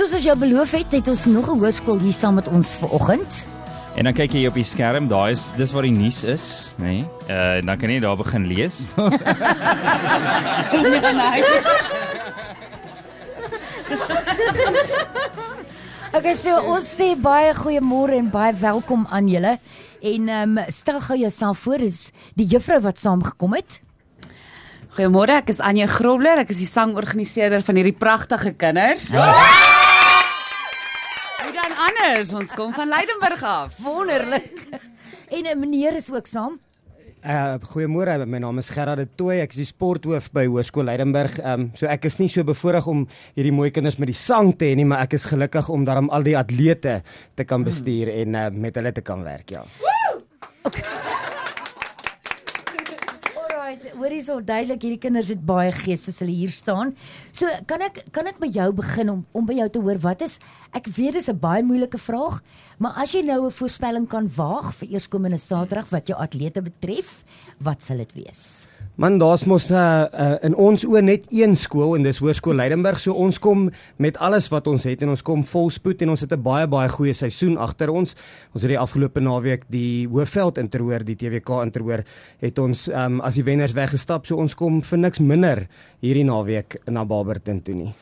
soos ons jou beloof het, het ons nog 'n hoërskool hier saam met ons vanoggend. En dan kyk jy op die skerm, daar is dis waar die nuus is, nê? Nee? Uh dan kan jy daar begin lees. Ja, nee. Okay, so ons sê baie goeiemôre en baie welkom aan julle. En ehm um, stel gou jouself voor, dis die juffrou wat saamgekom het. Goeiemôre, ek is Anja Grobler, ek is die sangorganiseerder van hierdie pragtige kinders. Ja. Anders? Ons kom van Leidenburg af. Wonderlik. En 'n meneer is ook saam. Uh goeiemôre, my naam is Gerard de Tooy. Ek is die sporthoof by Hoërskool Leidenburg. Ehm um, so ek is nie so bevoorreg om hierdie mooi kinders met die sang te hê nie, maar ek is gelukkig om daarom al die atlete te kan bestuur en uh, met hulle te kan werk, ja. Alright, hoor hierso duidelik hierdie kinders het baie gees as hulle hier staan. So kan ek kan ek by jou begin om om by jou te hoor wat is ek weet dis 'n baie moeilike vraag, maar as jy nou 'n voorspelling kan waag vir eerskomende Saterdag wat jou atlete betref, wat sal dit wees? Man, daar's mos uh, uh, in ons oë net een skool en dis Hoërskool Leidenburg. So ons kom met alles wat ons het en ons kom vol spoed en ons het 'n baie baie goeie seisoen agter ons. Ons het die afgelope naweek die Hoëveld interhoor, die TWK interhoor, het ons um, as die wenners weggestap. So ons kom vir niks minder hierdie naweek na Barberton toe nie.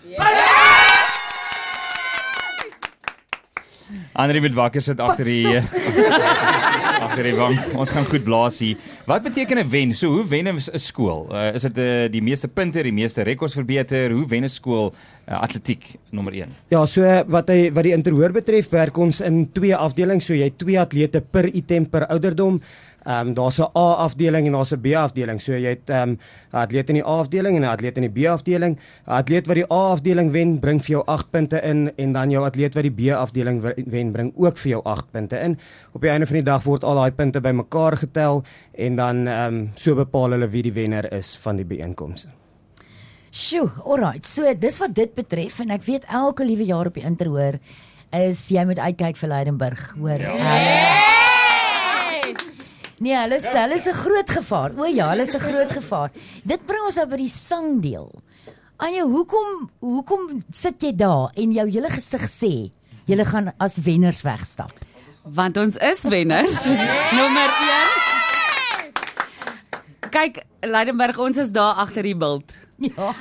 Andri met wakker sit agter die agter die bank. Ons gaan goed blaas hier. Wat beteken 'n wen? So hoe wen 'n skool? Uh, is dit uh, die meeste punte, die meeste rekords verbeter? Hoe wen 'n skool uh, atletiek nommer 1? Ja, so wat hy wat die interhoor betref, werk ons in twee afdelings. So jy het twee atlete per item per ouderdom. Ehm um, daar's 'n A afdeling en daar's 'n B afdeling. So jy het ehm um, 'n atleet in die A afdeling en 'n atleet in die B afdeling. 'n Atleet wat die A afdeling wen, bring vir jou 8 punte in en dan jou atleet wat die B afdeling wen, bring ook vir jou 8 punte in. Op die einde van die dag word al daai punte bymekaar getel en dan ehm um, so bepaal hulle wie die wenner is van die byeenkomste. Sjoe, alright. So dis wat dit betref en ek weet elke liewe jaar op die interhoor is jy moet uitkyk vir Leidenburg, hoor. Ja. Nee, hulle is hulle is 'n groot gevaar. O ja, hulle is 'n groot gevaar. Dit bring ons nou by die sangdeel. Anja, hoekom hoekom sit jy daar en jou hele gesig sê julle gaan as wenners wegstap? Want ons is wenners. Nommer 1. Kyk, Leidenburg, ons is daar agter die bult. Ja.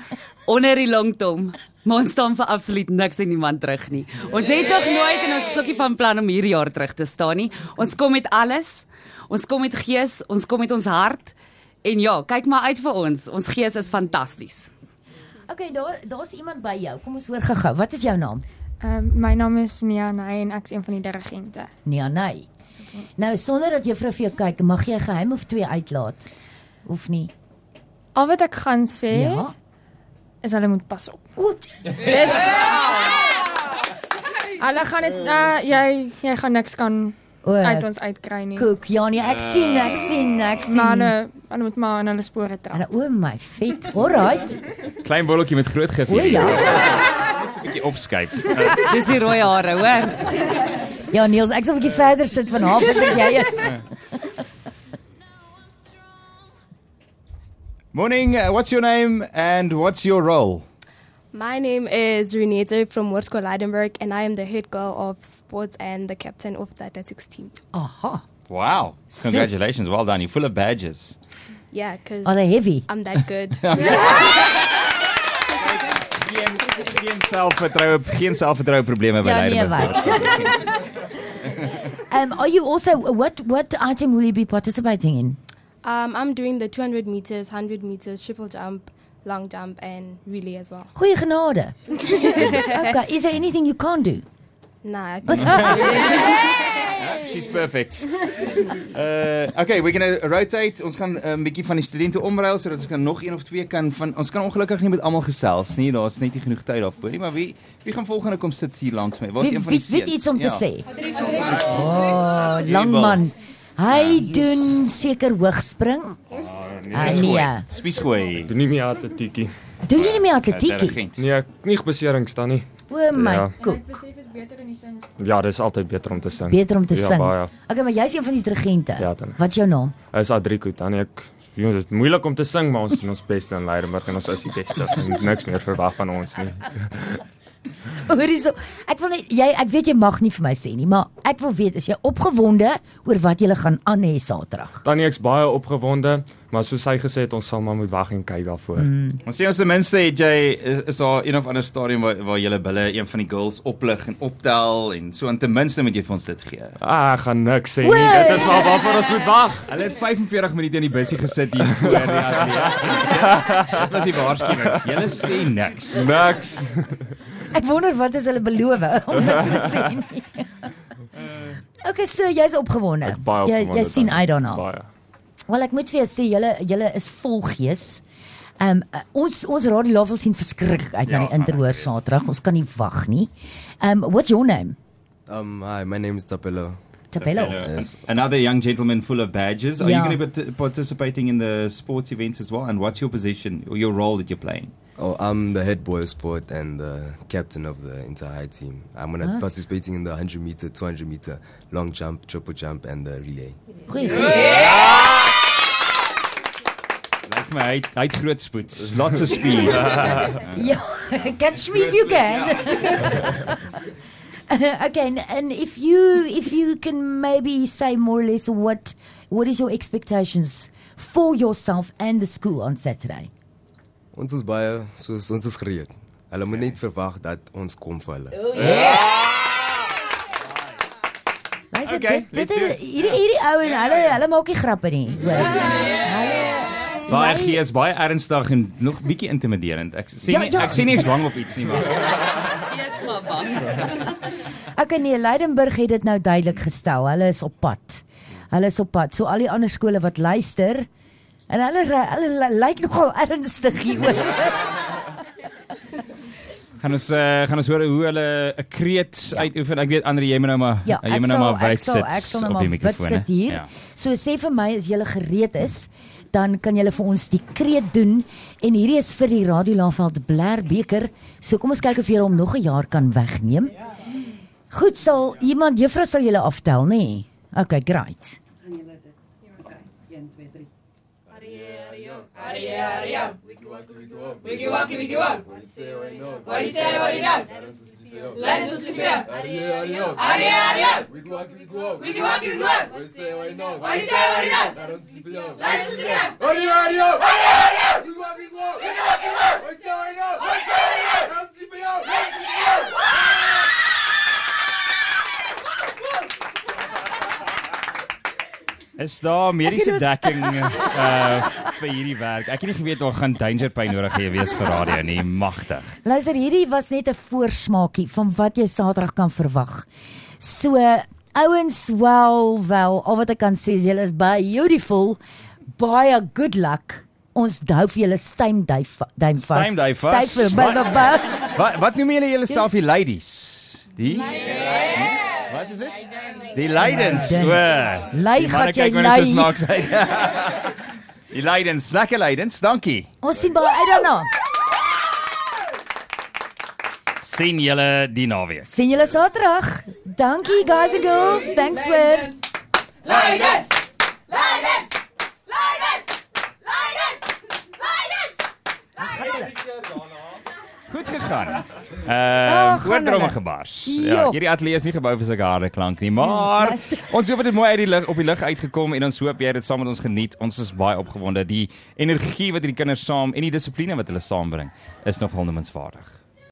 Onder die longtom. Maar ons staan vir absoluut niks en niemand terug nie. Ons het nog nooit en ons is ook nie van plan om hierdie jaar terug te staan nie. Ons kom met alles. Ons kom met gees, ons kom met ons hart. En ja, kyk maar uit vir ons. Ons gees is fantasties. Okay, daar daar's iemand by jou. Kom ons hoor gou-gou. Wat is jou naam? Um, my naam is Nia Nay en ek is een van die dirigente. Nee, nee. Nou sonder dat juffrou vir jou kyk, mag jy 'n geheim of twee uitlaat? Hoef nie. Al wat ek gaan sê Ja. Is hulle moet pas op. Goed. Dis Hulle gaan dit uh, jy jy gaan niks kan O, uit ons uitkry nie. kook. Ja, nee, ek sien, ek sien, ek sien. Maar hulle hulle moet maar aan hulle spore trap. En o my vet. Alright. Klein bolletjie met groot gif. O ja. Net so 'n bietjie opskuif. Uh, Dis die rooi hare, hoor. Ja, Niels, ek sal 'n bietjie verder sit van half as ek jy is. Morning, uh, what's your name and what's your role? My name is Renate from Warsko Leidenburg, and I am the head girl of sports and the captain of the athletics team. Aha. Wow. Congratulations. Well done. You're full of badges. Yeah, because Are they heavy? I'm that good. Geen geen selfvertroue, geen selfvertroue probleme by Ja, nee, Leidenburg. wat? Um are you also what what item will you be participating in? Um, I'm doing the 200 meters, 100 meters, triple jump, long jump, and relay as well. Goeie genade. okay, is there anything you can't do? Nah, I She's perfect. Uh okay, we're going to rotate. Ons gaan 'n um, bietjie van die studente omruil sodat ons kan nog een of twee kan van ons kan ongelukkig nie met almal gesels nie. Daar's net nie genoeg tyd daarvoor nie, maar wie wie gaan volgende kom sit hier langs my? Waar's een van die wie weet seuns? iets om te Ja. sê? Oh, lang man. Hy doen seker hoogspring. Ah, nee. Spiesgooi. Doen nie meer atletiekie. Doen jy nie meer atletiek? Dirigent. Nee, nie beserings dan nie. O my Ja. koek. Ja, dis altyd beter om te sing. Beter om te ja, sing. Baie. Okay, maar jy's een van die dirigente. Ja, dan. Wat is jou naam? Is Adrico dan ek Jy dit is moeilik om te sing, maar ons doen ons bes in Leidenburg en ons is die beste. Niks meer verwag van ons nie. Hoorie so, ek wil net jy ek weet jy mag nie vir my sê nie, maar ek wil weet is jy opgewonde oor wat jy gaan aan hê Saterdag? Tannie ek's baie opgewonde, maar soos hy gesê het, ons sal maar moet wag en kyk daarvoor. Mm. Ons sê ons ten minste het jy is, is daar een of ander stadium waar waar julle bulle een van die girls oplig en optel en so en ten minste moet jy vir ons dit gee. Ah, ek gaan niks sê nie. Dit is maar waarvoor ons moet wag. Hulle het 45 minute in die busie gesit hier voor die ateljee. Dit was die waarskuwing. Julle sê niks. Niks. Ek wonder wat is hulle beloof om niks te sê nie. Okay, so jy's opgewonde. Baie Jy opgewonde. jy sien uit daarna. Baie. Wel ek moet vir jou sê julle julle is vol gees. Ehm um, ons ons Radio Love sien verskriklik uit na Ja, die interhoor. Saterdag. Ons kan nie wag nie. Ehm um, what's your name? Um, hi, my name is Tapelo. Tabello. Yes. Another young gentleman full of badges. Are Yeah. you going to be participating in the sports events as well? And what's your position or your role that you're playing? Oh, I'm the head boy of sport and the captain of the entire team. I'm gonna Nice. participating in the 100 meter, 200 meter, long jump, triple jump, and the relay. Goeie. goeie. Lyk my hy hy het groot spoed. Lots of speed. Ja, catch me if you can. okay, and, and if you if you can maybe say more or less what what is your expectations for yourself and the school on Saturday? Ons is baie soos ons is gereed. Hulle moet net verwag dat ons kom vir hulle. Luister, Okay, dit dit let's do is it. hierdie hierdie ou en hulle hulle maak nie grappe nie. Hulle Baie Jy- gees, baie ernstig en nog bietjie intimiderend. Ek sê Ja, nie ja. ek sê nie ek's bang of iets nie, maar Eers maar bang. Okay nee, Leidenburg het dit nou duidelik gestel. Hulle is op pad. Hulle is op pad. So al die ander skole wat luister en hulle hulle ly- lyk nogal ernstig hieroor. gaan ons uh, gaan ons hoor hoe hulle 'n kreet uitoefen. Ek weet Andre jy moet nou maar Ja, jy moet nou maar wyd sit ek sal nou maar mikrofoon. sit hier. Ja. So sê vir my as jy gereed is, dan kan jy vir ons die kreet doen en hierdie is vir die Radio Laveld Blair beker. So kom ons kyk of jy hom nog 'n jaar kan wegneem. Goed, sal iemand juffrou sal julle aftel, nê? Nee? Okay, great. Wiki waki wiki wak. What he said, what he done. Let us prepare. Adieu, adieu. Wiki waki wiki wak. Wiki waki wiki wak. What he said, what he done. What he said, what he done. Let us prepare. Let us prepare. Adieu, adieu. Adieu, adieu. Wiki waki wiki wak. Wiki waki wiki wak. What he said, what he done. What he said, what he done. Let us prepare. Let us prepare. Is daar mediese dekking uh vir hierdie werk? Ek het nie geweet daar gaan danger pay nodig hê wees vir radio nie. Magtig. Luister, hierdie was net 'n voorsmaakie van wat jy Saterdag kan verwag. So, ouens, wel, wel, al wat ek kan sê is julle is baie beautiful. Baie good luck. Ons hou vir julle stuimduif duim vas. Stuimduif vas? Styf Wat? wat? Noem julle julleself die ladies? Die Wat is dit? Die Leidens. O. Lei gat jy net so lei. snaaks uit. Die Leidens, lekker Leidens. Dankie. Ons sien baie uit daarna. sien julle die naweek. Sien julle Saterdag. Dankie guys and girls. Thanks weer. Goed gegaan. Ja, Ehm gaan oordromme hulle. gebars. Jo. Ja, hierdie ateljee is nie gebou vir sulke harde klank nie, maar luister. ons hoop dit mooi uit die lig op die lig uitgekom en ons hoop jy het dit saam met ons geniet. Ons is baie opgewonde. Die energie wat hierdie kinders saam en die dissipline wat hulle saambring is nog wonderenswaardig.